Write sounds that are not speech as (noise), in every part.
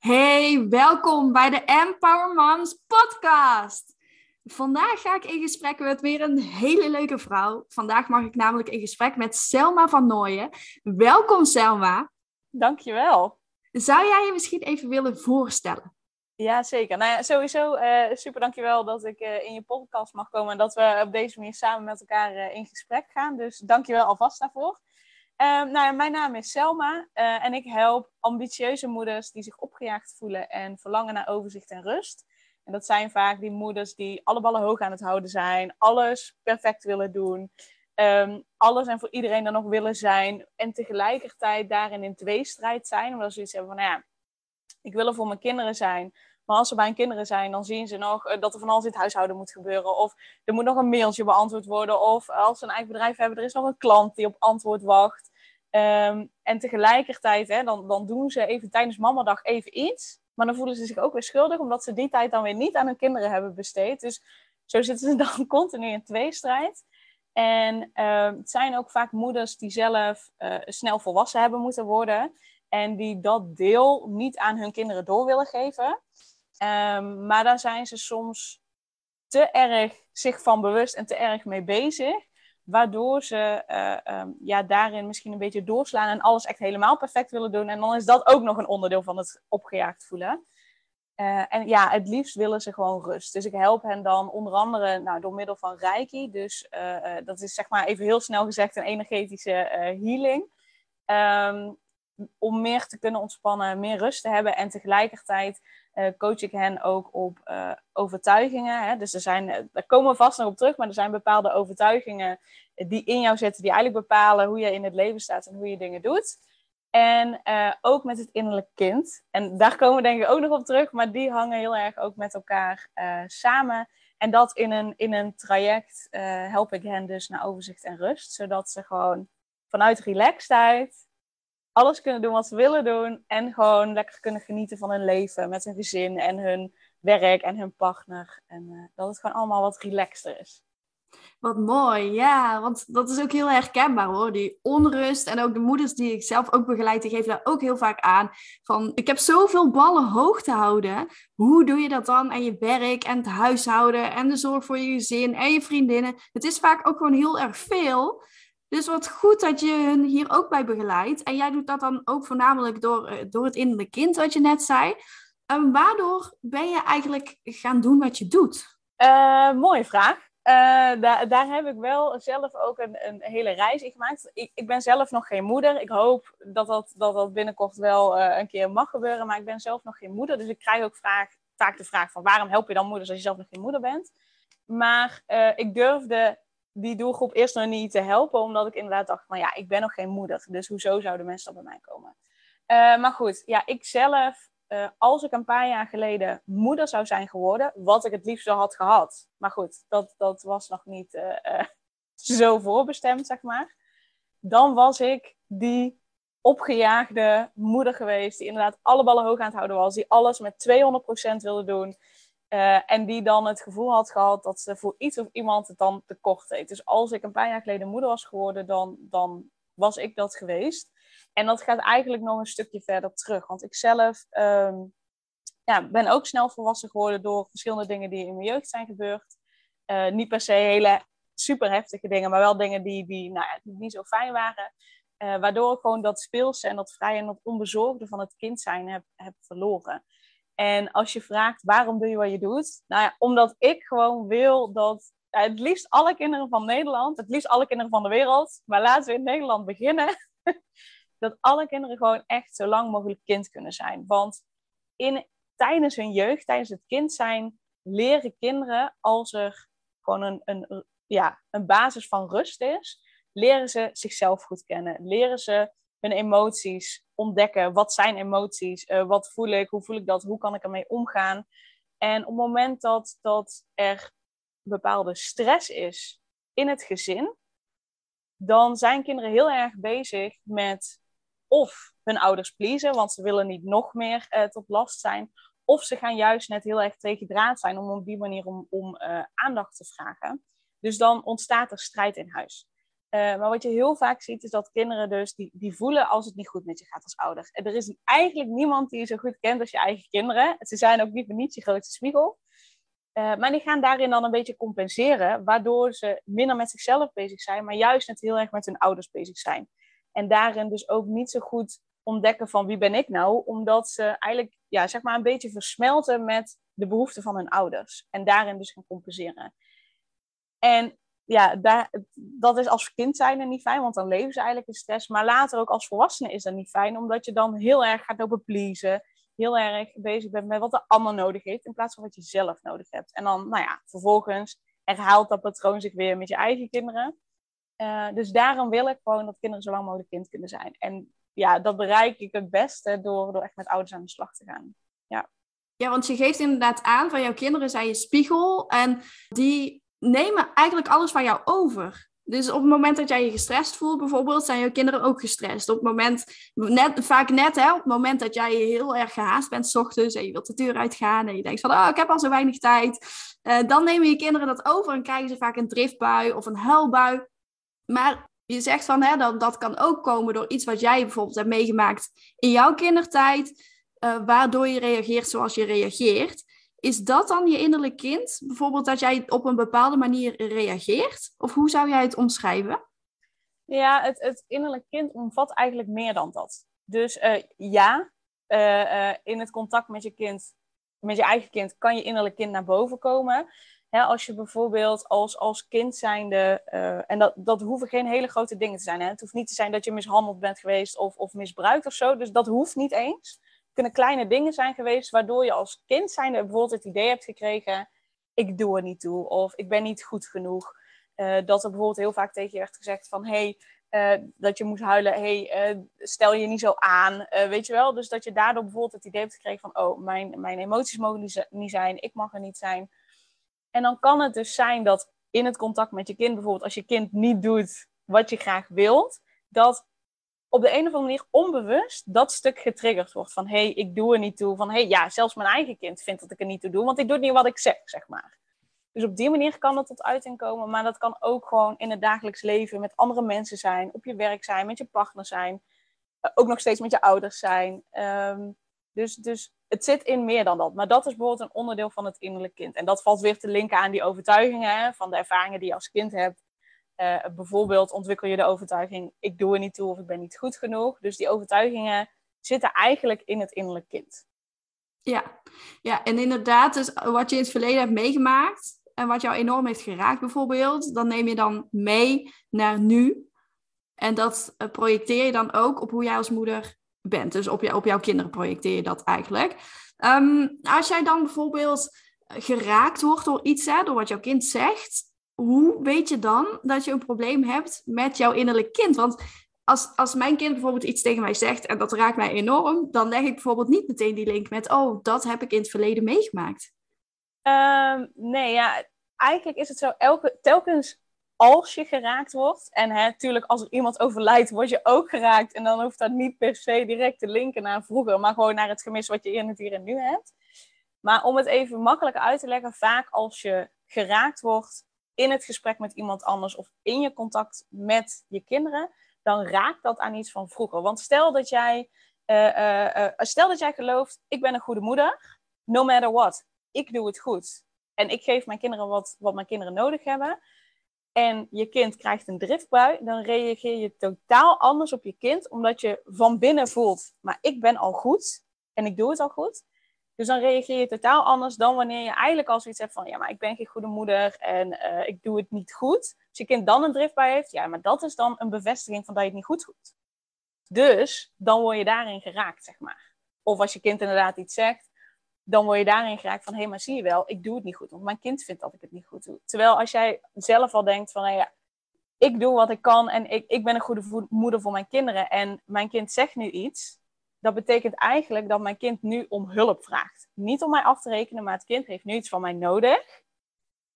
Hey, welkom bij de Empower Moms podcast. Vandaag ga ik in gesprek met weer een hele leuke vrouw. Vandaag mag ik namelijk in gesprek met Selma van Nooyen. Welkom Selma. Dankjewel. Zou jij je misschien even willen voorstellen? Ja, zeker. Nou ja, sowieso uh, super dankjewel dat ik uh, in je podcast mag komen en dat we op deze manier samen met elkaar uh, in gesprek gaan. Dus dankjewel alvast daarvoor. Um, nou, mijn naam is Selma uh, en ik help ambitieuze moeders die zich opgejaagd voelen en verlangen naar overzicht en rust. En dat zijn vaak die moeders die alle ballen hoog aan het houden zijn, alles perfect willen doen, um, alles en voor iedereen dan nog willen zijn en tegelijkertijd daarin in tweestrijd zijn. Omdat ze zoiets hebben van, nou ja, ik wil er voor mijn kinderen zijn, maar als ze bij hun kinderen zijn, dan zien ze nog eh, dat er van alles in het huishouden moet gebeuren. Of er moet nog een mailtje beantwoord worden. Of als ze een eigen bedrijf hebben, er is nog een klant die op antwoord wacht. Um, en tegelijkertijd, hè, dan, dan doen ze even tijdens mamadag even iets. Maar dan voelen ze zich ook weer schuldig, omdat ze die tijd dan weer niet aan hun kinderen hebben besteed. Dus zo zitten ze (laughs) dan continu in tweestrijd. En uh, het zijn ook vaak moeders die zelf uh, snel volwassen hebben moeten worden. En die dat deel niet aan hun kinderen door willen geven. Um, maar daar zijn ze soms te erg zich van bewust en te erg mee bezig waardoor ze uh, um, ja, daarin misschien een beetje doorslaan en alles echt helemaal perfect willen doen. En dan is dat ook nog een onderdeel van het opgejaagd voelen. Uh, en ja, het liefst willen ze gewoon rust. Dus ik help hen dan onder andere nou, door middel van Reiki. Dus uh, dat is zeg maar even heel snel gezegd een energetische healing. Um, om meer te kunnen ontspannen, meer rust te hebben en tegelijkertijd uh, coach ik hen ook op uh, overtuigingen. Hè? Dus er zijn, uh, daar komen we vast nog op terug, maar er zijn bepaalde overtuigingen die in jou zitten, die eigenlijk bepalen hoe je in het leven staat en hoe je dingen doet. En ook met het innerlijk kind. En daar komen we denk ik ook nog op terug, maar die hangen heel erg ook met elkaar samen. En dat in een, in een traject help ik hen dus naar overzicht en rust, zodat ze gewoon vanuit relaxedheid alles kunnen doen wat ze willen doen. En gewoon lekker kunnen genieten van hun leven met hun gezin en hun werk en hun partner. En uh, dat het gewoon allemaal wat relaxter is. Wat mooi, ja, want dat is ook heel herkenbaar hoor. Die onrust en ook de moeders die ik zelf ook begeleid, die geven daar ook heel vaak aan. Van, ik heb zoveel ballen hoog te houden. Hoe doe je dat dan? En je werk en het huishouden en de zorg voor je gezin en je vriendinnen. Het is vaak ook gewoon heel erg veel. Dus wat goed dat je hun hier ook bij begeleidt. En jij doet dat dan ook voornamelijk door, eh, door het innerlijke kind, wat je net zei. Um, waardoor ben je eigenlijk gaan doen wat je doet? Uh, mooie vraag. Uh, daar, heb ik wel zelf ook een, een hele reis in gemaakt. Ik, ik ben zelf nog geen moeder. Ik hoop dat dat, dat, dat binnenkort wel een keer mag gebeuren. Maar ik ben zelf nog geen moeder. Dus ik krijg ook vraag, vaak de vraag van waarom help je dan moeders als je zelf nog geen moeder bent? Maar ik durfde die doelgroep eerst nog niet te helpen, omdat ik inderdaad dacht van ja, ik ben nog geen moeder, dus hoezo zouden mensen dan bij mij komen? Uh, maar goed, ja, ik zelf, uh, als ik een paar jaar geleden moeder zou zijn geworden, wat ik het liefst zo had gehad. Maar goed, dat, dat was nog niet uh, (laughs) zo voorbestemd, zeg maar. Dan was ik die opgejaagde moeder geweest, die inderdaad alle ballen hoog aan het houden was, die alles met 200% wilde doen. Uh, en die dan het gevoel had gehad dat ze voor iets of iemand het dan tekort deed. Dus als ik een paar jaar geleden moeder was geworden, dan, dan was ik dat geweest. En dat gaat eigenlijk nog een stukje verder terug. Want ik zelf um, ja, ben ook snel volwassen geworden door verschillende dingen die in mijn jeugd zijn gebeurd. Uh, niet per se hele super heftige dingen, maar wel dingen die, die, nou niet zo fijn waren. Uh, waardoor ik gewoon dat speelse en dat vrije en dat onbezorgde van het kind zijn heb verloren. En als je vraagt waarom doe je wat je doet, nou ja, omdat ik gewoon wil dat het liefst alle kinderen van Nederland, het liefst alle kinderen van de wereld, maar laten we in Nederland beginnen, (laughs) dat alle kinderen gewoon echt zo lang mogelijk kind kunnen zijn. Want in, tijdens hun jeugd, tijdens het kind zijn, leren kinderen als er gewoon een, een, ja, een basis van rust is, leren ze zichzelf goed kennen, leren ze hun emoties ontdekken. Wat zijn emoties? Uh, wat voel ik? Hoe voel ik dat? Hoe kan ik ermee omgaan? En op het moment dat, dat er bepaalde stress is in het gezin, dan zijn kinderen heel erg bezig met of hun ouders pleasen, want ze willen niet nog meer uh, tot last zijn, of ze gaan juist net heel erg tegen draad zijn om op die manier om, om uh, aandacht te vragen. Dus dan ontstaat er strijd in huis. Maar wat je heel vaak ziet, is dat kinderen dus, die, die voelen als het niet goed met je gaat als ouder. En er is eigenlijk niemand die je zo goed kent als je eigen kinderen. Ze zijn ook niet voor niets je grootste spiegel. Uh, maar die gaan daarin dan een beetje compenseren, waardoor ze minder met zichzelf bezig zijn, maar juist net heel erg met hun ouders bezig zijn. En daarin dus ook niet zo goed ontdekken van wie ben ik nou, omdat ze eigenlijk ja, zeg maar een beetje versmelten met de behoeften van hun ouders. En daarin dus gaan compenseren. En ja, dat is als kind zijn niet fijn, want dan leven ze eigenlijk in stress. Maar later ook als volwassene is dat niet fijn, omdat je dan heel erg gaat lopen pleasen. Heel erg bezig bent met wat de ander nodig heeft, in plaats van wat je zelf nodig hebt. En dan, nou ja, vervolgens herhaalt dat patroon zich weer met je eigen kinderen. Uh, dus daarom wil ik gewoon dat kinderen zo lang mogelijk kind kunnen zijn. En ja, dat bereik ik het beste door, door echt met ouders aan de slag te gaan. Ja. Ja, want je geeft inderdaad aan van jouw kinderen zijn je spiegel en die nemen eigenlijk alles van jou over. Dus op het moment dat jij je gestrest voelt, bijvoorbeeld, zijn jouw kinderen ook gestrest. Op het moment, net, vaak net, hè, op het moment dat jij heel erg gehaast bent, s ochtends, en je wilt de deur uitgaan en je denkt van, oh, ik heb al zo weinig tijd, uh, dan nemen je kinderen dat over en krijgen ze vaak een driftbui of een huilbui. Maar je zegt van, hè, dat, dat kan ook komen door iets wat jij bijvoorbeeld hebt meegemaakt in jouw kindertijd, uh, waardoor je reageert zoals je reageert. Is dat dan je innerlijk kind? Bijvoorbeeld dat jij op een bepaalde manier reageert? Of hoe zou jij het omschrijven? Ja, het, het innerlijk kind omvat eigenlijk meer dan dat. Dus uh, ja, uh, in het contact met je kind, met je eigen kind, kan je innerlijk kind naar boven komen als je bijvoorbeeld als, als kind zijnde, en dat, dat hoeven geen hele grote dingen te zijn. Hè? Het hoeft niet te zijn dat je mishandeld bent geweest of, of misbruikt of zo. Dus dat hoeft niet eens. Kunnen kleine dingen zijn geweest waardoor je als kind zijnde bijvoorbeeld het idee hebt gekregen, ik doe er niet toe of ik ben niet goed genoeg. Uh, dat er bijvoorbeeld heel vaak tegen je werd gezegd van, hey, uh, dat je moest huilen, hey, stel je niet zo aan, weet je wel. Dus dat je daardoor bijvoorbeeld het idee hebt gekregen van, oh, mijn, mijn emoties mogen niet zijn, ik mag er niet zijn. En dan kan het dus zijn dat in het contact met je kind, bijvoorbeeld als je kind niet doet wat je graag wilt, dat op de een of andere manier onbewust dat stuk getriggerd wordt. Van hé, hey, ik doe er niet toe. Van hé, hey, ja, zelfs mijn eigen kind vindt dat ik er niet toe doe, want ik doe niet wat ik zeg, zeg maar. Dus op die manier kan dat tot uiting komen, maar dat kan ook gewoon in het dagelijks leven met andere mensen zijn, op je werk zijn, met je partner zijn, eh, ook nog steeds met je ouders zijn. Um, dus, dus het zit in meer dan dat. Maar dat is bijvoorbeeld een onderdeel van het innerlijk kind. En dat valt weer te linken aan die overtuigingen van de ervaringen die je als kind hebt. Uh, bijvoorbeeld ontwikkel je de overtuiging, ik doe er niet toe of ik ben niet goed genoeg. Dus die overtuigingen zitten eigenlijk in het innerlijk kind. Ja, ja en inderdaad, dus wat je in het verleden hebt meegemaakt en wat jou enorm heeft geraakt bijvoorbeeld, dan neem je dan mee naar nu. En dat eh, projecteer je dan ook op hoe jij als moeder bent. Dus op, op jouw kinderen projecteer je dat eigenlijk. Ehm, als jij dan bijvoorbeeld geraakt wordt door iets, hè, door wat jouw kind zegt, hoe weet je dan dat je een probleem hebt met jouw innerlijk kind? Want als, als mijn kind bijvoorbeeld iets tegen mij zegt en dat raakt mij enorm, dan leg ik bijvoorbeeld niet meteen die link met, oh, dat heb ik in het verleden meegemaakt. Um, nee, ja, eigenlijk is het zo, elke, telkens als je geraakt wordt. En natuurlijk, als er iemand overlijdt, word je ook geraakt. En dan hoeft dat niet per se direct te linken naar vroeger, maar gewoon naar het gemis wat je in het hier en nu hebt. Maar om het even makkelijk uit te leggen, vaak als je geraakt wordt in het gesprek met iemand anders of in je contact met je kinderen, dan raakt dat aan iets van vroeger. Want stel dat jij, uh, uh, stel dat jij gelooft, ik ben een goede moeder, no matter what, ik doe het goed. En ik geef mijn kinderen wat, wat mijn kinderen nodig hebben en je kind krijgt een driftbui, dan reageer je totaal anders op je kind, omdat je van binnen voelt, maar ik ben al goed en ik doe het al goed. Dus dan reageer je totaal anders dan wanneer je eigenlijk al zoiets hebt van, ja, maar ik ben geen goede moeder en uh, ik doe het niet goed. Als je kind dan een driftbui heeft, ja, maar dat is dan een bevestiging van dat je het niet goed doet. Dus dan word je daarin geraakt, zeg maar. Of als je kind inderdaad iets zegt, dan word je daarin geraakt van, hé, hey, maar zie je wel, ik doe het niet goed. Want mijn kind vindt dat ik het niet goed doe. Terwijl als jij zelf al denkt van, ja, ik doe wat ik kan en ik, ik ben een goede moeder voor mijn kinderen en mijn kind zegt nu iets, dat betekent eigenlijk dat mijn kind nu om hulp vraagt. Niet om mij af te rekenen, maar het kind heeft nu iets van mij nodig.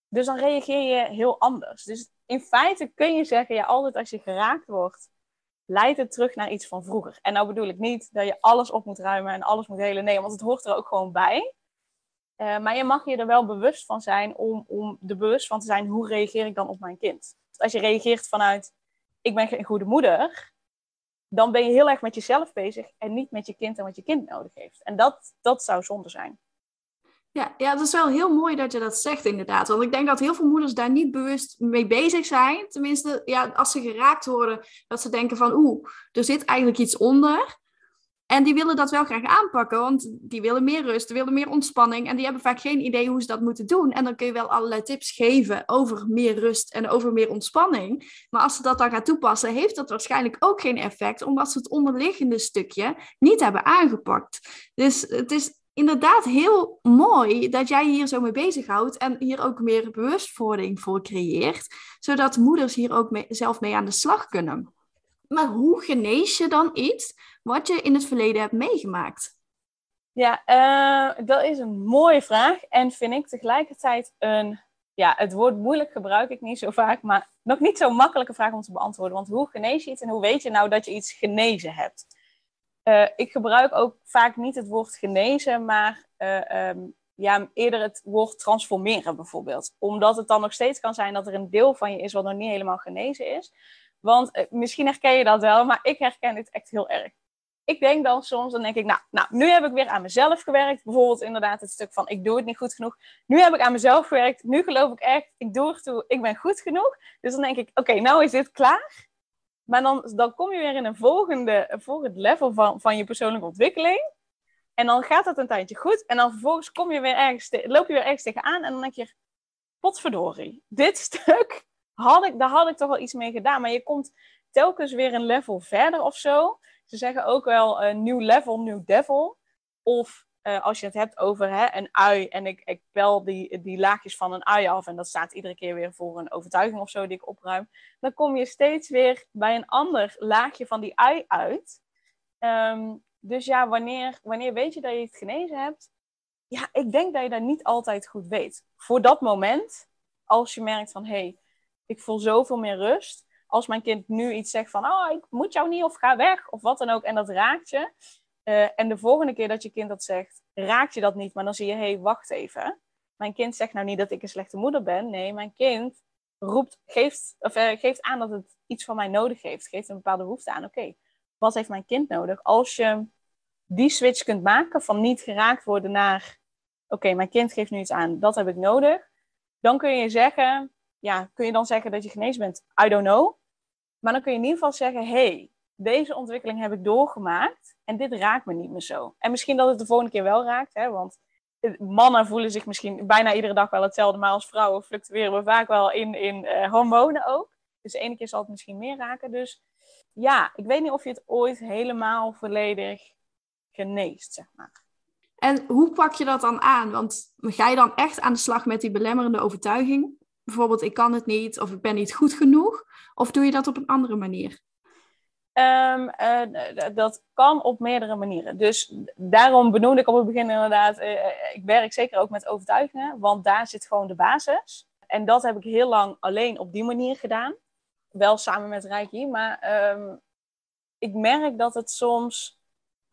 Dus dan reageer je heel anders. Dus in feite kun je zeggen, ja, altijd als je geraakt wordt, leidt het terug naar iets van vroeger. En nou bedoel ik niet dat je alles op moet ruimen en alles moet helen. Nee, want het hoort er ook gewoon bij. Uh, maar je mag je er wel bewust van zijn om, om er bewust van te zijn hoe reageer ik dan op mijn kind. Als je reageert vanuit ik ben geen goede moeder, dan ben je heel erg met jezelf bezig en niet met je kind en wat je kind nodig heeft. En dat, dat zou zonde zijn. Ja, ja, het is wel heel mooi dat je dat zegt, inderdaad. Want ik denk dat heel veel moeders daar niet bewust mee bezig zijn. Tenminste, ja, als ze geraakt worden, dat ze denken van oeh, er zit eigenlijk iets onder. En die willen dat wel graag aanpakken, want die willen meer rust, die willen meer ontspanning. En die hebben vaak geen idee hoe ze dat moeten doen. En dan kun je wel allerlei tips geven over meer rust en over meer ontspanning. Maar als ze dat dan gaan toepassen, heeft dat waarschijnlijk ook geen effect, omdat ze het onderliggende stukje niet hebben aangepakt. Dus het is inderdaad heel mooi dat jij hier zo mee bezighoudt en hier ook meer bewustwording voor creëert, zodat moeders hier ook zelf mee aan de slag kunnen. Maar hoe genees je dan iets wat je in het verleden hebt meegemaakt? Ja, uh, dat is een mooie vraag en vind ik tegelijkertijd een, ja, het woord moeilijk gebruik ik niet zo vaak, maar nog niet zo'n makkelijke vraag om te beantwoorden. Want hoe genees je iets en hoe weet je nou dat je iets genezen hebt? Uh, ik gebruik ook vaak niet het woord genezen, maar uh, um, ja, eerder het woord transformeren bijvoorbeeld. Omdat het dan nog steeds kan zijn dat er een deel van je is wat nog niet helemaal genezen is. Want uh, misschien herken je dat wel, maar ik herken dit echt heel erg. Ik denk dan soms, dan denk ik, nou, nou, nu heb ik weer aan mezelf gewerkt. Bijvoorbeeld inderdaad het stuk van, ik doe het niet goed genoeg. Nu heb ik aan mezelf gewerkt. Nu geloof ik echt, ik doe ertoe, ik ben goed genoeg. Dus dan denk ik, oké, nou is dit klaar. Maar dan, dan kom je weer in een volgende, een volgend level van, van je persoonlijke ontwikkeling. En dan gaat het een tijdje goed. En dan vervolgens kom je weer ergens te, loop je weer ergens tegenaan. En dan denk je, potverdorie, dit (laughs) stuk, had ik, daar had ik toch wel iets mee gedaan. Maar je komt telkens weer een level verder of zo. Ze zeggen ook wel uh, nieuw level, nieuw devil. Of uh, als je het hebt over hè, een ui en ik, ik pel die, die laagjes van een ui af en dat staat iedere keer weer voor een overtuiging of zo die ik opruim, dan kom je steeds weer bij een ander laagje van die ui uit. Um, dus ja, wanneer, wanneer weet je dat je het genezen hebt? Ja, ik denk dat je dat niet altijd goed weet. Voor dat moment, als je merkt van hé, hey, ik voel zoveel meer rust. Als mijn kind nu iets zegt van, oh, ik moet jou niet of ga weg of wat dan ook, en dat raakt je, uh, en de volgende keer dat je kind dat zegt, raakt je dat niet, maar dan zie je, hé, hey, wacht even. Mijn kind zegt nou niet dat ik een slechte moeder ben. Nee, mijn kind roept, geeft, of, uh, geeft aan dat het iets van mij nodig heeft. Geeft een bepaalde behoefte aan. Oké, wat heeft mijn kind nodig? Als je die switch kunt maken van niet geraakt worden naar, oké, mijn kind geeft nu iets aan, dat heb ik nodig. Dan kun je zeggen, ja, kun je dan zeggen dat je genezen bent? I don't know. Maar dan kun je in ieder geval zeggen, hey, deze ontwikkeling heb ik doorgemaakt en dit raakt me niet meer zo. En misschien dat het de volgende keer wel raakt, hè, want mannen voelen zich misschien bijna iedere dag wel hetzelfde, maar als vrouwen fluctueren we vaak wel in, in uh, hormonen ook. Dus ene keer zal het misschien meer raken. Dus ja, ik weet niet of je het ooit helemaal volledig geneest, zeg maar. En hoe pak je dat dan aan? Want ga je dan echt aan de slag met die belemmerende overtuiging? Bijvoorbeeld, ik kan het niet of ik ben niet goed genoeg? Of doe je dat op een andere manier? Um, uh, dat kan op meerdere manieren. Dus daarom benoemde ik op het begin inderdaad, uh, ik werk zeker ook met overtuigingen, want daar zit gewoon de basis. En dat heb ik heel lang alleen op die manier gedaan. Wel samen met Reiki, maar um, ik merk dat het soms,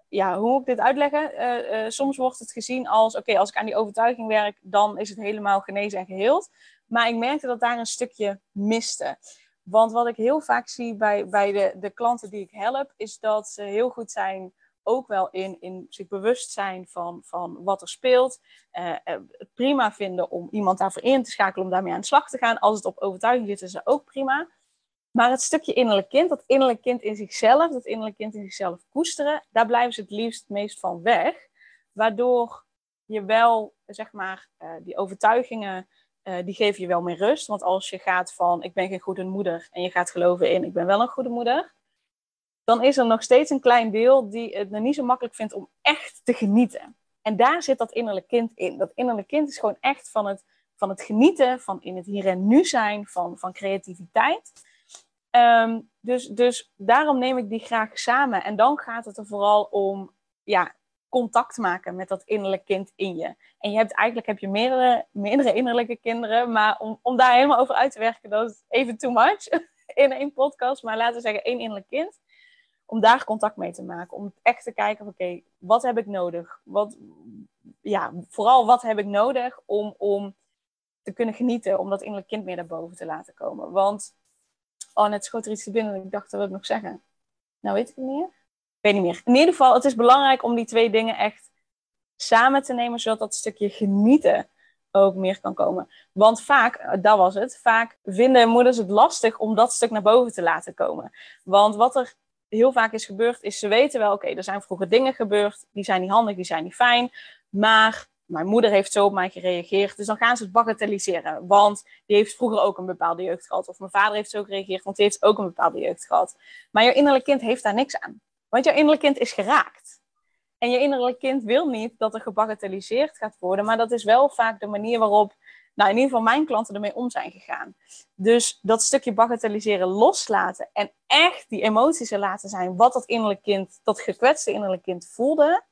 ja, hoe moet ik dit uitleggen? Soms wordt het gezien als, oké, als ik aan die overtuiging werk, dan is het helemaal genezen en geheeld. Maar ik merkte dat daar een stukje miste. Want wat ik heel vaak zie bij, bij de, de klanten die ik help, is dat ze heel goed zijn ook wel in, in zich bewust zijn van, van wat er speelt. Het prima vinden om iemand daarvoor in te schakelen, om daarmee aan de slag te gaan. Als het op overtuiging zit, is dat ook prima. Maar het stukje innerlijk kind, dat innerlijk kind in zichzelf, dat innerlijk kind in zichzelf koesteren, daar blijven ze het liefst meest van weg. Waardoor je wel, zeg maar, uh, die overtuigingen uh, die geven je wel meer rust. Want als je gaat van ik ben geen goede moeder en je gaat geloven in ik ben wel een goede moeder, dan is er nog steeds een klein deel die het niet zo makkelijk vindt om echt te genieten. En daar zit dat innerlijk kind in. Dat innerlijk kind is gewoon echt van het, van het genieten, van in het hier en nu zijn, van, van creativiteit. Um, dus, dus daarom neem ik die graag samen. En dan gaat het er vooral om ja, contact maken met dat innerlijke kind in je. En je hebt eigenlijk heb je meerdere, meerdere innerlijke kinderen, maar om, om daar helemaal over uit te werken, dat is even too much (laughs) in één podcast. Maar laten we zeggen één innerlijk kind. Om daar contact mee te maken. Om echt te kijken, oké, wat heb ik nodig? Wat, ja, vooral wat heb ik nodig om, om te kunnen genieten, om dat innerlijk kind meer naar boven te laten komen. Want Oh, net schoot er iets te binnen. Ik dacht, dat wil ik nog zeggen. Nou, weet ik het niet meer. Weet niet meer. In ieder geval, het is belangrijk om die twee dingen echt samen te nemen, zodat dat stukje genieten ook meer kan komen. Want vaak, eh, dat was het, vaak vinden moeders het lastig om dat stuk naar boven te laten komen. Want wat er heel vaak is gebeurd, is ze weten wel, oké, er zijn vroeger dingen gebeurd, die zijn niet handig, die zijn niet fijn, maar mijn moeder heeft zo op mij gereageerd, dus dan gaan ze het bagatelliseren, want die heeft vroeger ook een bepaalde jeugd gehad, of mijn vader heeft zo gereageerd, want die heeft ook een bepaalde jeugd gehad. Maar jouw innerlijk kind heeft daar niks aan, want jouw innerlijk kind is geraakt. En je innerlijk kind wil niet dat er gebagatelliseerd gaat worden, maar dat is wel vaak de manier waarop, nou in ieder geval mijn klanten ermee om zijn gegaan. Dus dat stukje bagatelliseren loslaten en echt die emoties er laten zijn, wat dat innerlijk kind, dat gekwetste innerlijk kind voelde,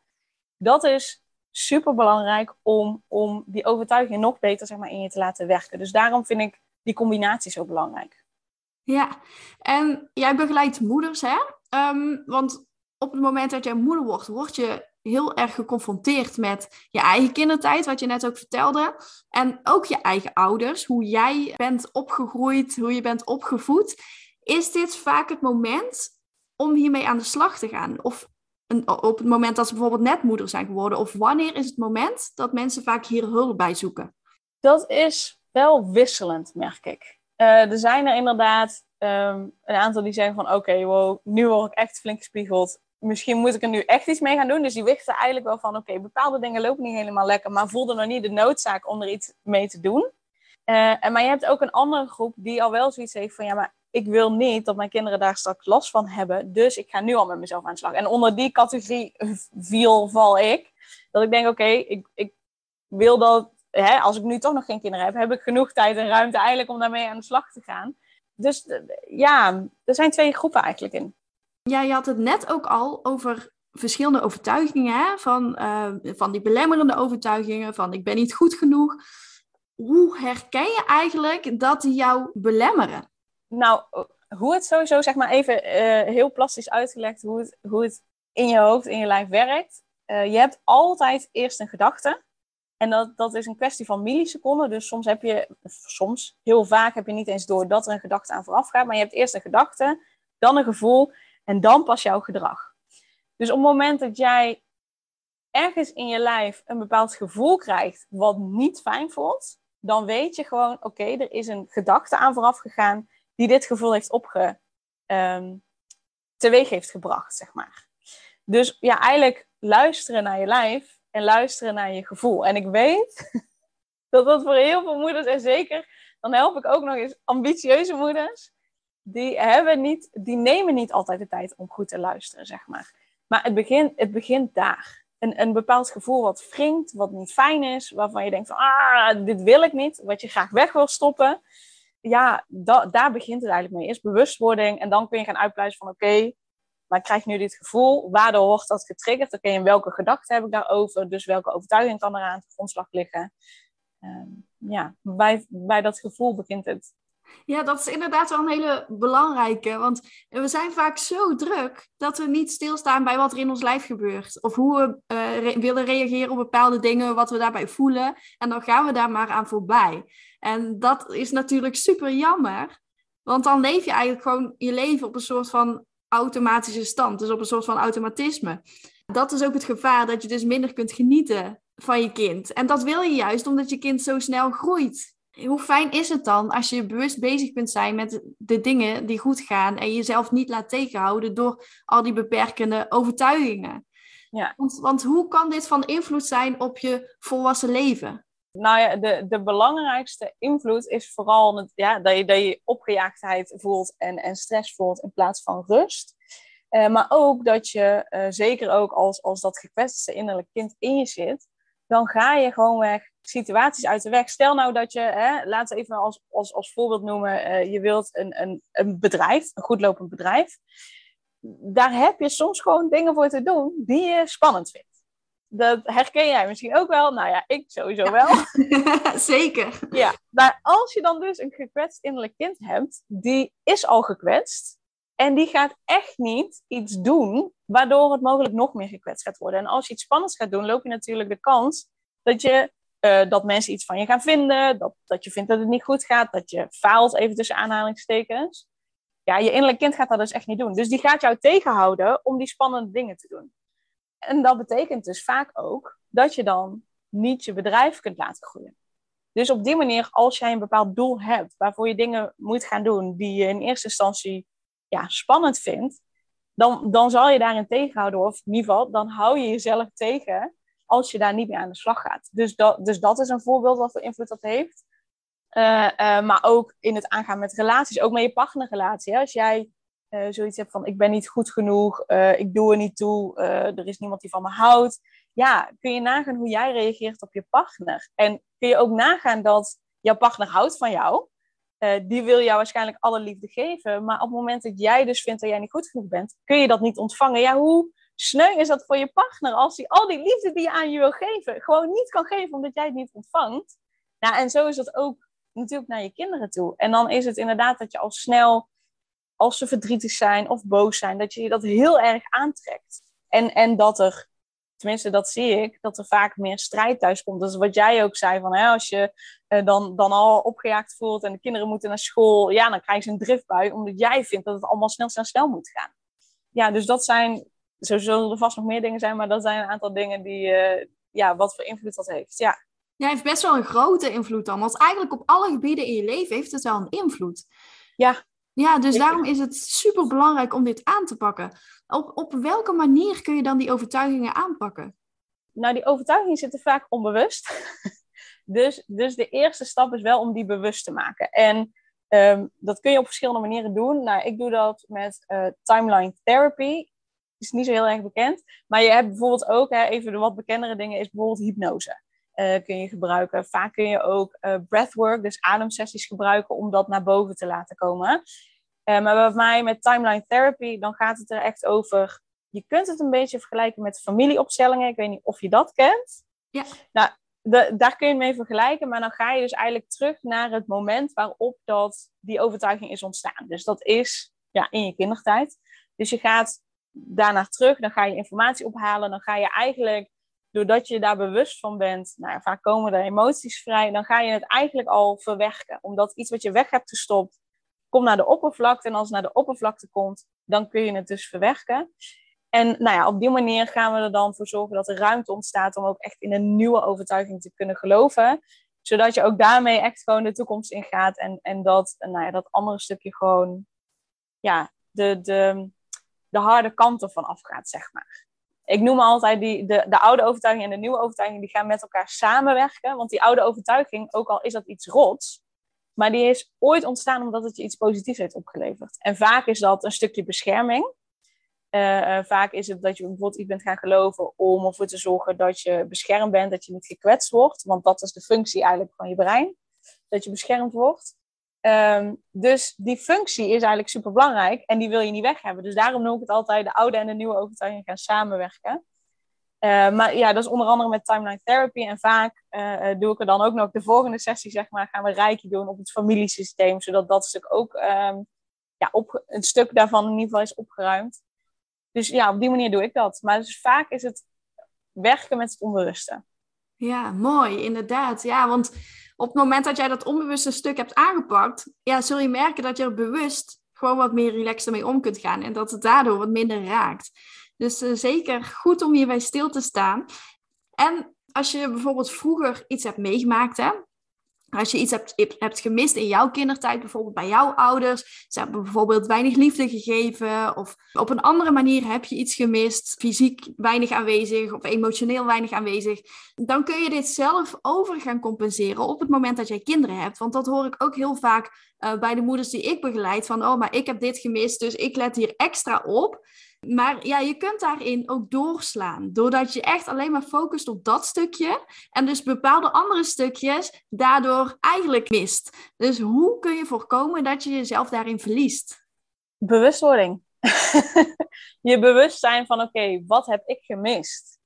dat is super belangrijk om, om die overtuiging nog beter zeg maar, in je te laten werken. Dus daarom vind ik die combinatie zo belangrijk. Ja, en jij begeleidt moeders, hè? Um, want op het moment dat jij moeder wordt, word je heel erg geconfronteerd met je eigen kindertijd, wat je net ook vertelde. En ook je eigen ouders, hoe jij bent opgegroeid, hoe je bent opgevoed. Is dit vaak het moment om hiermee aan de slag te gaan? Of een, op het moment dat ze bijvoorbeeld net moeder zijn geworden? Of wanneer is het moment dat mensen vaak hier hulp bij zoeken? Dat is wel wisselend, merk ik. Uh, er zijn er inderdaad um, een aantal die zeggen van oké, wow, nu word ik echt flink gespiegeld misschien moet ik er nu echt iets mee gaan doen. Dus die wisten eigenlijk wel van, oké, bepaalde dingen lopen niet helemaal lekker, maar voelde nog niet de noodzaak om er iets mee te doen. Uh, en, maar je hebt ook een andere groep die al wel zoiets heeft van, ja, maar ik wil niet dat mijn kinderen daar straks last van hebben, dus ik ga nu al met mezelf aan de slag. En onder die categorie viel, val ik, dat ik denk, oké, ik, ik wil dat, hè, als ik nu toch nog geen kinderen heb, heb ik genoeg tijd en ruimte eigenlijk om daarmee aan de slag te gaan. Dus ja, er zijn twee groepen eigenlijk in. Ja, je had het net ook al over verschillende overtuigingen, hè? Van, uh, van die belemmerende overtuigingen, van ik ben niet goed genoeg. Hoe herken je eigenlijk dat die jou belemmeren? Nou, hoe het sowieso, zeg maar even uh, heel plastisch uitgelegd, hoe het, hoe het in je hoofd, in je lijf werkt. Uh, je hebt altijd eerst een gedachte. En dat, dat is een kwestie van milliseconden. Dus soms heb je, soms, heel vaak heb je niet eens door dat er een gedachte aan vooraf gaat. Maar je hebt eerst een gedachte, dan een gevoel en dan pas jouw gedrag. Dus op het moment dat jij ergens in je lijf een bepaald gevoel krijgt wat niet fijn voelt, dan weet je gewoon, oké, er is een gedachte aan vooraf gegaan die dit gevoel heeft opge, um, teweeg heeft gebracht, zeg maar. Dus ja, eigenlijk luisteren naar je lijf en luisteren naar je gevoel. En ik weet (laughs) dat dat voor heel veel moeders, en zeker, dan help ik ook nog eens ambitieuze moeders, die, hebben niet, die nemen niet altijd de tijd om goed te luisteren, zeg maar. Maar het begint, het begint daar. Een, een bepaald gevoel wat wringt, wat niet fijn is, waarvan je denkt van, ah, dit wil ik niet, wat je graag weg wil stoppen. Ja, da, daar begint het eigenlijk mee. Eerst bewustwording en dan kun je gaan uitpluizen van, oké, maar ik krijg nu dit gevoel, waardoor wordt dat getriggerd? Oké, en welke gedachten heb ik daarover? Dus welke overtuiging kan er aan grondslag liggen? Uh, ja, bij, bij dat gevoel begint het. Ja, dat is inderdaad wel een hele belangrijke. Want we zijn vaak zo druk dat we niet stilstaan bij wat er in ons lijf gebeurt. Of hoe we uh, willen reageren op bepaalde dingen, wat we daarbij voelen. En dan gaan we daar maar aan voorbij. En dat is natuurlijk super jammer. Want dan leef je eigenlijk gewoon je leven op een soort van automatische stand. Dus op een soort van automatisme. Dat is ook het gevaar dat je dus minder kunt genieten van je kind. En dat wil je juist omdat je kind zo snel groeit hoe fijn is het dan als je bewust bezig kunt zijn met de dingen die goed gaan en jezelf niet laat tegenhouden door al die beperkende overtuigingen? Ja. Want, want hoe kan dit van invloed zijn op je volwassen leven? Nou ja, de, de belangrijkste invloed is vooral het, ja, dat, je, dat je opgejaagdheid voelt en, en stress voelt in plaats van rust. Uh, maar ook dat je, uh, zeker ook als, als dat gekwetste innerlijk kind in je zit, dan ga je gewoon weg situaties uit de weg. Stel nou dat je, hè, laten we even als, als, als voorbeeld noemen, uh, je wilt een, een, een bedrijf, een goed lopend bedrijf. Daar heb je soms gewoon dingen voor te doen die je spannend vindt. Dat herken jij misschien ook wel. Nou ja, ik sowieso wel. (laughs) Zeker. Ja, maar als je dan dus een gekwetst innerlijk kind hebt, die is al gekwetst. En die gaat echt niet iets doen waardoor het mogelijk nog meer gekwetst gaat worden. En als je iets spannends gaat doen, loop je natuurlijk de kans dat je uh, dat mensen iets van je gaan vinden, dat, dat je vindt dat het niet goed gaat, dat je faalt, even tussen aanhalingstekens. ja, je innerlijk kind gaat dat dus echt niet doen. Dus die gaat jou tegenhouden om die spannende dingen te doen. En dat betekent dus vaak ook dat je dan niet je bedrijf kunt laten groeien. Dus op die manier, als jij een bepaald doel hebt waarvoor je dingen moet gaan doen die je in eerste instantie ja, spannend vindt, dan, dan zal je daarin tegenhouden. Of in ieder geval, dan hou je jezelf tegen als je daar niet mee aan de slag gaat. Dus dat, dus dat is een voorbeeld wat voor invloed dat heeft. Uh, uh, maar ook in het aangaan met relaties, ook met je partnerrelatie. Als jij uh, zoiets hebt van ik ben niet goed genoeg, ik doe er niet toe, er is niemand die van me houdt. Ja, kun je nagaan hoe jij reageert op je partner. En kun je ook nagaan dat jouw partner houdt van jou. die wil jou waarschijnlijk alle liefde geven. Maar op het moment dat jij dus vindt dat jij niet goed genoeg bent, kun je dat niet ontvangen. Ja, hoe sneu is dat voor je partner als hij al die liefde die je aan je wil geven, gewoon niet kan geven omdat jij het niet ontvangt? Nou, en zo is dat ook natuurlijk naar je kinderen toe. En dan is het inderdaad dat je al snel, als ze verdrietig zijn of boos zijn, dat je dat heel erg aantrekt. En, en dat er, tenminste dat zie ik, dat er vaak meer strijd thuis komt. Dat is wat jij ook zei, van hè, als je eh, dan, dan al opgejaagd voelt en de kinderen moeten naar school, ja, dan krijg je een driftbui, omdat jij vindt dat het allemaal snel, snel, snel moet gaan. Ja, dus dat zijn, zo zullen er vast nog meer dingen zijn, maar dat zijn een aantal dingen die, uh, ja, wat voor invloed dat heeft. Ja. Ja, heeft best wel een grote invloed dan. Want eigenlijk op alle gebieden in je leven heeft het wel een invloed. Ja. Ja, dus daarom is het super belangrijk om dit aan te pakken. Op, op welke manier kun je dan die overtuigingen aanpakken? Nou, die overtuigingen zitten vaak onbewust. (laughs) dus, dus de eerste stap is wel om die bewust te maken. En um, dat kun je op verschillende manieren doen. Nou, ik doe dat met uh, timeline therapy. Is niet zo heel erg bekend. Maar je hebt bijvoorbeeld ook, hè, even de wat bekendere dingen, is bijvoorbeeld hypnose. Uh, kun je gebruiken. Vaak kun je ook uh, breathwork, dus ademsessies gebruiken om dat naar boven te laten komen. Uh, maar bij mij met timeline therapy, dan gaat het er echt over. Je kunt het een beetje vergelijken met familieopstellingen. Ik weet niet of je dat kent. Ja. Nou, de, daar kun je mee vergelijken, maar dan ga je dus eigenlijk terug naar het moment waarop dat, die overtuiging is ontstaan. Dus dat is ja, in je kindertijd. Dus je gaat daarna terug, dan ga je informatie ophalen, dan ga je eigenlijk doordat je daar bewust van bent, nou, vaak komen er emoties vrij, dan ga je het eigenlijk al verwerken. Omdat iets wat je weg hebt gestopt, komt naar de oppervlakte. En als het naar de oppervlakte komt, dan kun je het dus verwerken. En nou ja, op die manier gaan we er dan voor zorgen dat er ruimte ontstaat om ook echt in een nieuwe overtuiging te kunnen geloven. Zodat je ook daarmee echt gewoon de toekomst ingaat en, en dat, nou ja, dat andere stukje gewoon ja, de, de, de harde kant ervan afgaat, zeg maar ik noem altijd die, de, de oude overtuiging en de nieuwe overtuiging, die gaan met elkaar samenwerken. Want die oude overtuiging, ook al is dat iets rots, maar die is ooit ontstaan omdat het je iets positiefs heeft opgeleverd. En vaak is dat een stukje bescherming. Uh, uh, vaak is het dat je bijvoorbeeld iets bent gaan geloven om ervoor te zorgen dat je beschermd bent, dat je niet gekwetst wordt. Want dat is de functie eigenlijk van je brein, dat je beschermd wordt. Um, dus die functie is eigenlijk super belangrijk en die wil je niet weg hebben. Dus daarom noem ik het altijd de oude en de nieuwe overtuiging gaan samenwerken. Uh, maar ja, dat is onder andere met timeline therapy. En vaak uh, doe ik er dan ook nog de volgende sessie, zeg maar, gaan we rijkje doen op het familiesysteem. Zodat dat stuk ook um, ja, op, een stuk daarvan in ieder geval is opgeruimd. Dus ja, op die manier doe ik dat. Maar dus vaak is het werken met het onbewuste. Ja, mooi, inderdaad. Ja, want op het moment dat jij dat onbewuste stuk hebt aangepakt, ja, zul je merken dat je er bewust gewoon wat meer relaxed mee om kunt gaan en dat het daardoor wat minder raakt. Dus uh, zeker goed om hierbij stil te staan. En als je bijvoorbeeld vroeger iets hebt meegemaakt, hè, als je iets hebt, hebt gemist in jouw kindertijd, bijvoorbeeld bij jouw ouders, ze hebben bijvoorbeeld weinig liefde gegeven, of op een andere manier heb je iets gemist, fysiek weinig aanwezig of emotioneel weinig aanwezig, dan kun je dit zelf over gaan compenseren op het moment dat jij kinderen hebt. Want dat hoor ik ook heel vaak uh, bij de moeders die ik begeleid, van oh, maar ik heb dit gemist, dus ik let hier extra op. Maar ja, je kunt daarin ook doorslaan. Doordat je echt alleen maar focust op dat stukje. En dus bepaalde andere stukjes daardoor eigenlijk mist. Dus hoe kun je voorkomen dat je jezelf daarin verliest? Bewustwording. (laughs) je bewustzijn van oké, wat heb ik gemist?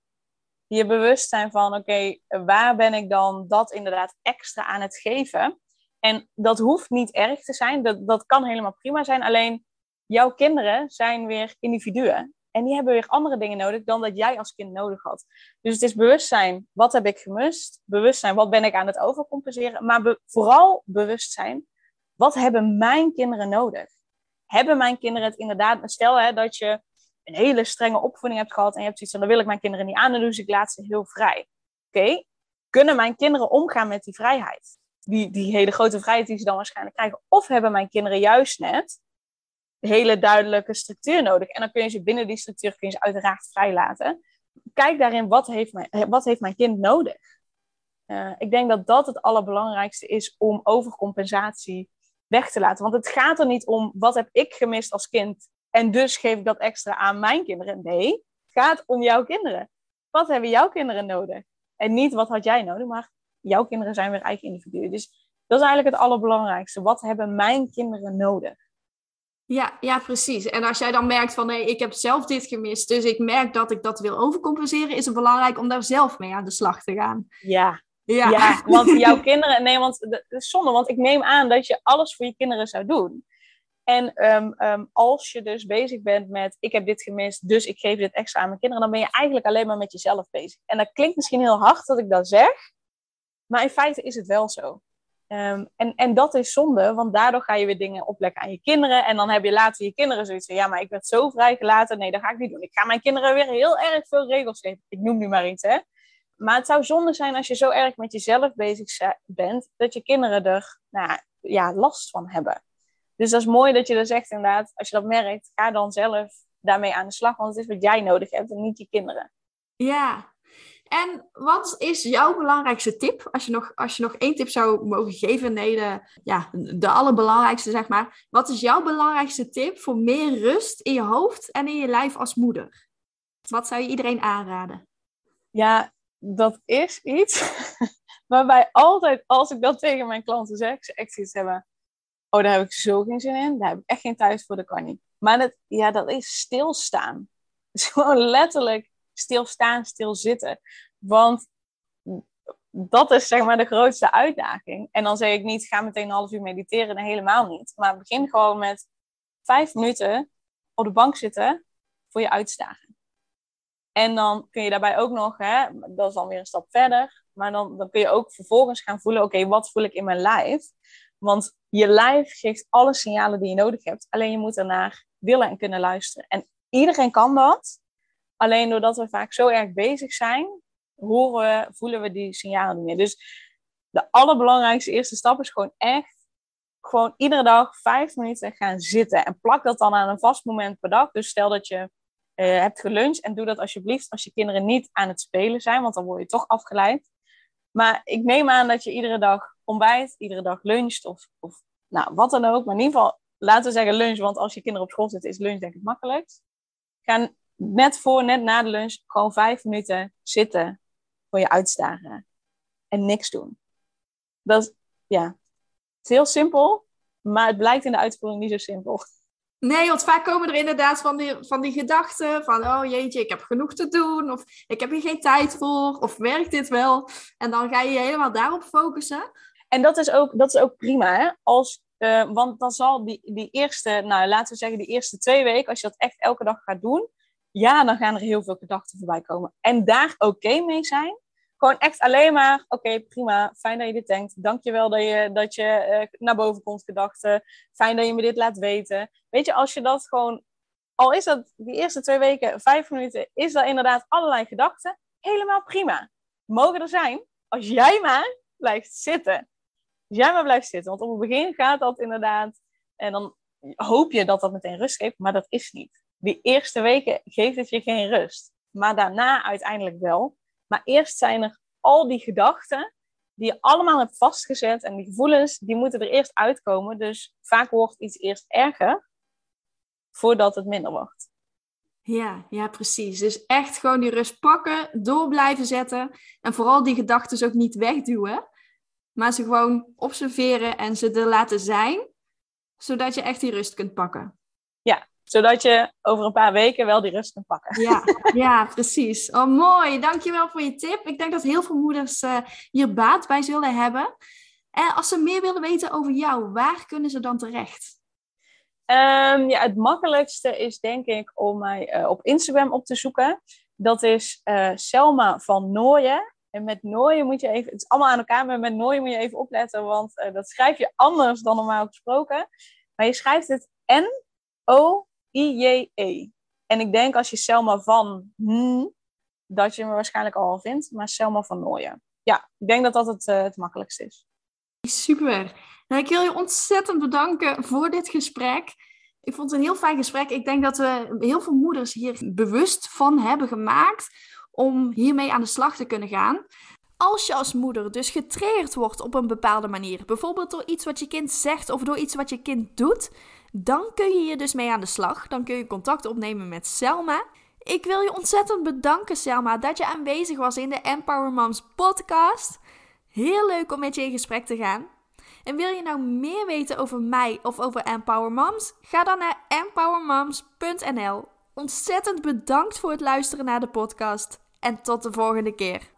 Je bewustzijn van oké, waar ben ik dan dat inderdaad extra aan het geven? En dat hoeft niet erg te zijn. Dat, dat kan helemaal prima zijn. Alleen jouw kinderen zijn weer individuen. En die hebben weer andere dingen nodig dan dat jij als kind nodig had. Dus het is bewustzijn, wat heb ik gemist? Bewustzijn, wat ben ik aan het overcompenseren? Maar vooral bewustzijn, wat hebben mijn kinderen nodig? hebben mijn kinderen het inderdaad... Stel hè, dat je een hele strenge opvoeding hebt gehad en je hebt zoiets van, dan wil ik mijn kinderen niet aan, dus ik laat ze heel vrij. Oké, kunnen mijn kinderen omgaan met die vrijheid? Die, die hele grote vrijheid die ze dan waarschijnlijk krijgen. Of hebben mijn kinderen juist net hele duidelijke structuur nodig. En dan kun je ze binnen die structuur kun je ze uiteraard vrijlaten. Kijk daarin, wat heeft mijn, wat heeft mijn kind nodig? Uh, ik denk dat dat het allerbelangrijkste is om overcompensatie weg te laten. Want het gaat er niet om, wat heb ik gemist als kind? En dus geef ik dat extra aan mijn kinderen. Nee, het gaat om jouw kinderen. Wat hebben jouw kinderen nodig? En niet wat had jij nodig, maar jouw kinderen zijn weer eigen individuen. Dus dat is eigenlijk het allerbelangrijkste. Wat hebben mijn kinderen nodig? Ja, ja, precies. En als jij dan merkt van nee, ik heb zelf dit gemist, dus ik merk dat ik dat wil overcompenseren, is het belangrijk om daar zelf mee aan de slag te gaan. Ja, ja. ja (laughs) want jouw kinderen, nee, want het is zonde, want ik neem aan dat je alles voor je kinderen zou doen. En ehm, ehm, als je dus bezig bent met, ik heb dit gemist, dus ik geef dit extra aan mijn kinderen, dan ben je eigenlijk alleen maar met jezelf bezig. En dat klinkt misschien heel hard dat ik dat zeg, maar in feite is het wel zo. Ehm, en, en dat is zonde, want daardoor ga je weer dingen opleggen aan je kinderen. En dan heb je later je kinderen zoiets van, ja, maar ik werd zo vrijgelaten. Nee, dat ga ik niet doen. Ik ga mijn kinderen weer heel erg veel regels geven. Ik noem nu maar iets, hè. Maar het zou zonde zijn als je zo erg met jezelf bezig bent, dat je kinderen er nou, ja, last van hebben. Dus dat is mooi dat je dat zegt inderdaad. Als je dat merkt, ga dan zelf daarmee aan de slag. Want het is wat jij nodig hebt en niet je kinderen. Ja. En wat is jouw belangrijkste tip? Als je nog, als je nog één tip zou mogen geven, nee, de, ja, de allerbelangrijkste zeg maar. Wat is jouw belangrijkste tip voor meer rust in je hoofd en in je lijf als moeder? Wat zou je iedereen aanraden? Ja, dat is iets (laughs) waarbij altijd, als ik dat tegen mijn klanten zeg, ze echt iets hebben oh, daar heb ik zo geen zin in. Daar heb ik echt geen tijd voor, dat kan niet. Maar dat, ja, dat is stilstaan. (laughs) gewoon letterlijk stilstaan, stilzitten. Want dat is zeg maar de grootste uitdaging. En dan zeg ik niet, ga meteen een half uur mediteren. helemaal niet. Maar begin gewoon met vijf minuten op de bank zitten voor je uitstagen. En dan kun je daarbij ook nog, hè, dat is dan weer een stap verder. Maar dan, dan kun je ook vervolgens gaan voelen, oké, wat voel ik in mijn lijf? Want je lijf geeft alle signalen die je nodig hebt. Alleen je moet ernaar willen en kunnen luisteren. En iedereen kan dat. Alleen doordat we vaak zo erg bezig zijn, horen voelen we die signalen niet meer. Dus de allerbelangrijkste eerste stap is gewoon echt gewoon iedere dag vijf minuten gaan zitten. En plak dat dan aan een vast moment per dag. Dus stel dat je uh, hebt geluncht en doe dat alsjeblieft als je kinderen niet aan het spelen zijn, want dan word je toch afgeleid. Maar ik neem aan dat je iedere dag ontbijt, iedere dag luncht of, of nou, wat dan ook. Maar in ieder geval, laten we zeggen lunch, want als je kinderen op school zitten, is lunch denk ik het makkelijkst. Ga net voor, net na de lunch, gewoon vijf minuten zitten voor je uitstaren. En niks doen. Dat is, ja, het is heel simpel, maar het blijkt in de uitvoering niet zo simpel. Nee, want vaak komen er inderdaad van die, van die gedachten van, oh jeetje, ik heb genoeg te doen, of ik heb hier geen tijd voor, of werkt dit wel? En dan ga je je helemaal daarop focussen. En dat is ook, dat is ook prima, hè? Als, uh, want dan zal die, die eerste, nou laten we zeggen, die eerste twee weken, als je dat echt elke dag gaat doen, ja, dan gaan er heel veel gedachten voorbij komen. En daar oké mee zijn. Gewoon echt alleen maar, oké, prima, fijn dat je dit denkt. Dankjewel dat je, dat je uh, naar boven komt gedachten. Fijn dat je me dit laat weten. Weet je, als je dat gewoon, al is dat die eerste twee weken, vijf minuten, is dat inderdaad allerlei gedachten. Helemaal prima. Mogen er zijn, als jij maar blijft zitten. Dus jij maar blijft zitten. Want op het begin gaat dat inderdaad. En dan hoop je dat dat meteen rust geeft. Maar dat is niet. Die eerste weken geeft het je geen rust. Maar daarna uiteindelijk wel. Maar eerst zijn er al die gedachten die je allemaal hebt vastgezet. En die gevoelens, die moeten er eerst uitkomen. Dus vaak wordt iets eerst erger voordat het minder wordt. Ja, ja, precies. Dus echt gewoon die rust pakken, door blijven zetten. En vooral die gedachten ook niet wegduwen maar ze gewoon observeren en ze er laten zijn, zodat je echt die rust kunt pakken. Ja, zodat je over een paar weken wel die rust kunt pakken. Ja, ja precies. Oh, mooi. Dankjewel voor je tip. Ik denk dat heel veel moeders uh, hier baat bij zullen hebben. En als ze meer willen weten over jou, waar kunnen ze dan terecht? Um, ja, het makkelijkste is denk ik om mij uh, op Instagram op te zoeken. Dat is uh, Selma van Nooyen. En met nooien moet je even, het is allemaal aan elkaar, maar met nooien moet je even opletten, want uh, dat schrijf je anders dan normaal gesproken. Maar je schrijft het N O-I-J-E. En ik denk als je Selma van hm, dat je me waarschijnlijk al vindt, maar Selma van Nooyen. Ja, ik denk dat dat het, uh, het makkelijkste is. Super. Nou, ik wil je ontzettend bedanken voor dit gesprek. Ik vond het een heel fijn gesprek. Ik denk dat we heel veel moeders hier bewust van hebben gemaakt om hiermee aan de slag te kunnen gaan. Als je als moeder dus getriggerd wordt op een bepaalde manier, bijvoorbeeld door iets wat je kind zegt of door iets wat je kind doet, dan kun je hier dus mee aan de slag. Dan kun je contact opnemen met Selma. Ik wil je ontzettend bedanken, Selma, dat je aanwezig was in de Empower Moms podcast. Heel leuk om met je in gesprek te gaan. En wil je nou meer weten over mij of over Empower Moms? Ga dan naar empowermoms.nl. Ontzettend bedankt voor het luisteren naar de podcast en tot de volgende keer.